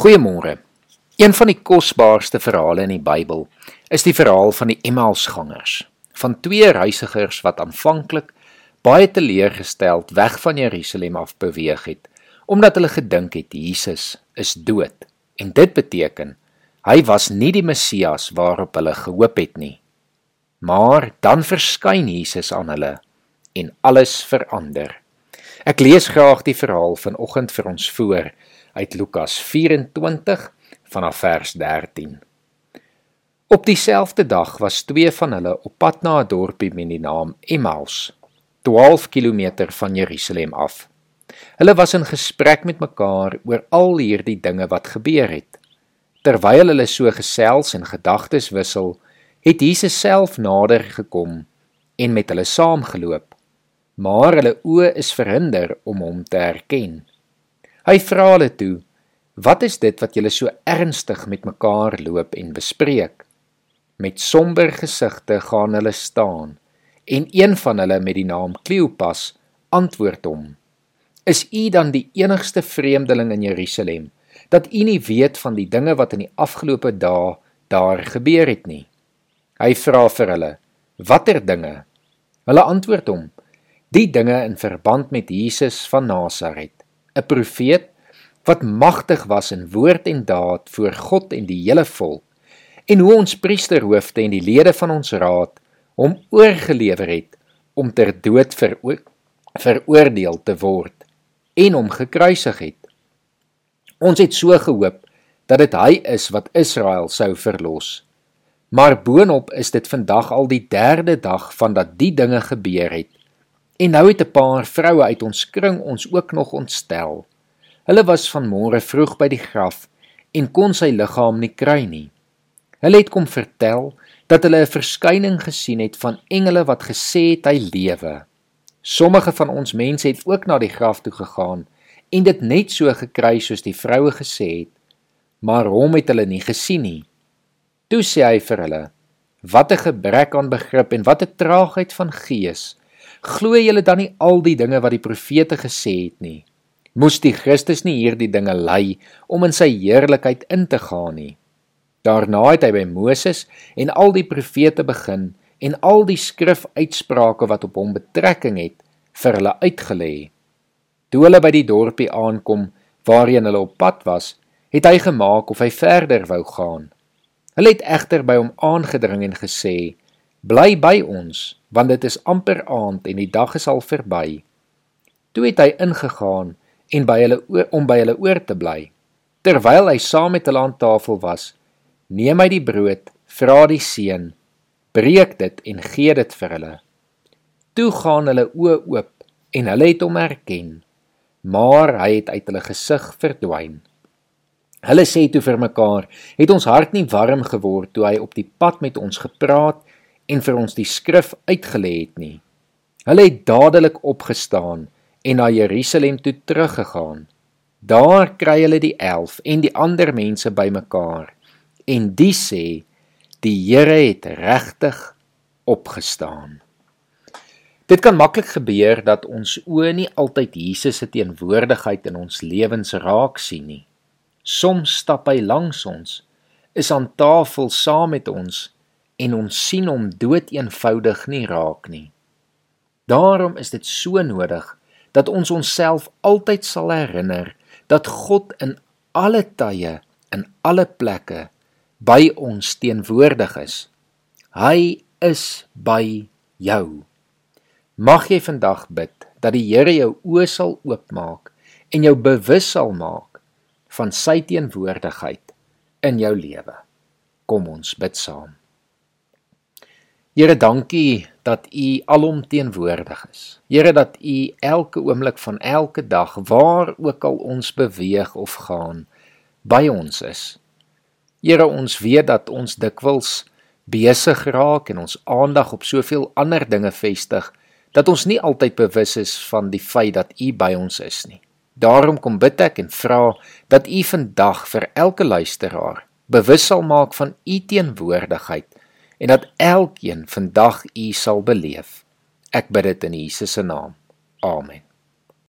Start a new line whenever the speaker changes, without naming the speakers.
Goeiemôre. Een van die kosbaarste verhale in die Bybel is die verhaal van die Emmausgangers, van twee reisigers wat aanvanklik baie teleurgesteld weg van Jerusalem af beweeg het, omdat hulle gedink het Jesus is dood. En dit beteken hy was nie die Messias waarop hulle gehoop het nie. Maar dan verskyn Jesus aan hulle en alles verander. Ek lees graag die verhaal vanoggend vir ons voor uit Lukas 24 vanaf vers 13. Op dieselfde dag was twee van hulle op pad na 'n dorpie met die naam Emmaus, 12 km van Jerusalem af. Hulle was in gesprek met mekaar oor al hierdie dinge wat gebeur het. Terwyl hulle so gesels en gedagtes wissel, het Jesus self nader gekom en met hulle saamgeloop. Maar hulle oë is verhinder om hom te herken. Hy vra hulle toe: "Wat is dit wat julle so ernstig met mekaar loop en bespreek?" Met somber gesigte gaan hulle staan en een van hulle met die naam Kleopas antwoord hom: "Is u dan die enigste vreemdeling in Jerusalem dat u nie weet van die dinge wat in die afgelope dae daar gebeur het nie?" Hy vra vir hulle: "Watter dinge?" Hulle antwoord hom: "Die dinge in verband met Jesus van Nasaret." 'n profeet wat magtig was in woord en daad voor God en die hele volk en hoe ons priesterhoofde en die lede van ons raad hom oorgelewer het om ter dood vero veroordeel te word en hom gekruisig het. Ons het so gehoop dat dit hy is wat Israel sou verlos. Maar boonop is dit vandag al die derde dag van dat die dinge gebeur het En nou het 'n paar vroue uit ons kring ons ook nog ontstel. Hulle was van môre vroeg by die graf en kon sy liggaam nie kry nie. Hulle het kom vertel dat hulle 'n verskyning gesien het van engele wat gesê het hy lewe. Sommige van ons mense het ook na die graf toe gegaan en dit net so gekry soos die vroue gesê het, maar hom het hulle nie gesien nie. Toe sê hy vir hulle: "Wat 'n gebrek aan begrip en wat 'n traagheid van gees." Glo julle dan nie al die dinge wat die profete gesê het nie? Moes die Christus nie hierdie dinge ly om in sy heerlikheid in te gaan nie? Daarna het hy by Moses en al die profete begin en al die skrifuitsprake wat op hom betrekking het vir hulle uitgelê. Toe hulle by die dorpie aankom waarheen hulle op pad was, het hy gemaak of hy verder wou gaan. Hulle het egter by hom aangedring en gesê: "Bly by ons, want dit is amper aand en die dag is al verby. Toe het hy ingegaan en by hulle oor, om by hulle oor te bly. Terwyl hy saam met hulle aan tafel was, neem hy die brood, vra die seun, breek dit en gee dit vir hulle. Toe gaan hulle oë oop en hulle het hom herken, maar hy het uit hulle gesig verdwyn. Hulle sê toe vir mekaar: "Het ons hart nie warm geword toe hy op die pad met ons gepraat en vir ons die skrif uitgelê het nie. Hulle het dadelik opgestaan en na Jerusalem toe teruggegaan. Daar kry hulle die 11 en die ander mense bymekaar en die sê die Here het regtig opgestaan. Dit kan maklik gebeur dat ons oë nie altyd Jesus se teenwoordigheid in ons lewens raak sien nie. Soms stap hy langs ons, is aan tafel saam met ons en ons sien hom dood eenvoudig nie raak nie. Daarom is dit so nodig dat ons onsself altyd sal herinner dat God in alle tye, in alle plekke by ons teenwoordig is. Hy is by jou. Mag jy vandag bid dat die Here jou oë sal oopmaak en jou bewus sal maak van sy teenwoordigheid in jou lewe. Kom ons bid saam. Here, dankie dat U alomteenwoordig is. Here, dat U elke oomblik van elke dag, waar ook al ons beweeg of gaan, by ons is. Here, ons weet dat ons dikwels besig raak en ons aandag op soveel ander dinge vestig dat ons nie altyd bewus is van die feit dat U by ons is nie. Daarom kom bid ek en vra dat U vandag vir elke luisteraar bewus sal maak van U teenwoordigheid en dat elkeen vandag U sal beleef. Ek bid dit in Jesus se naam. Amen.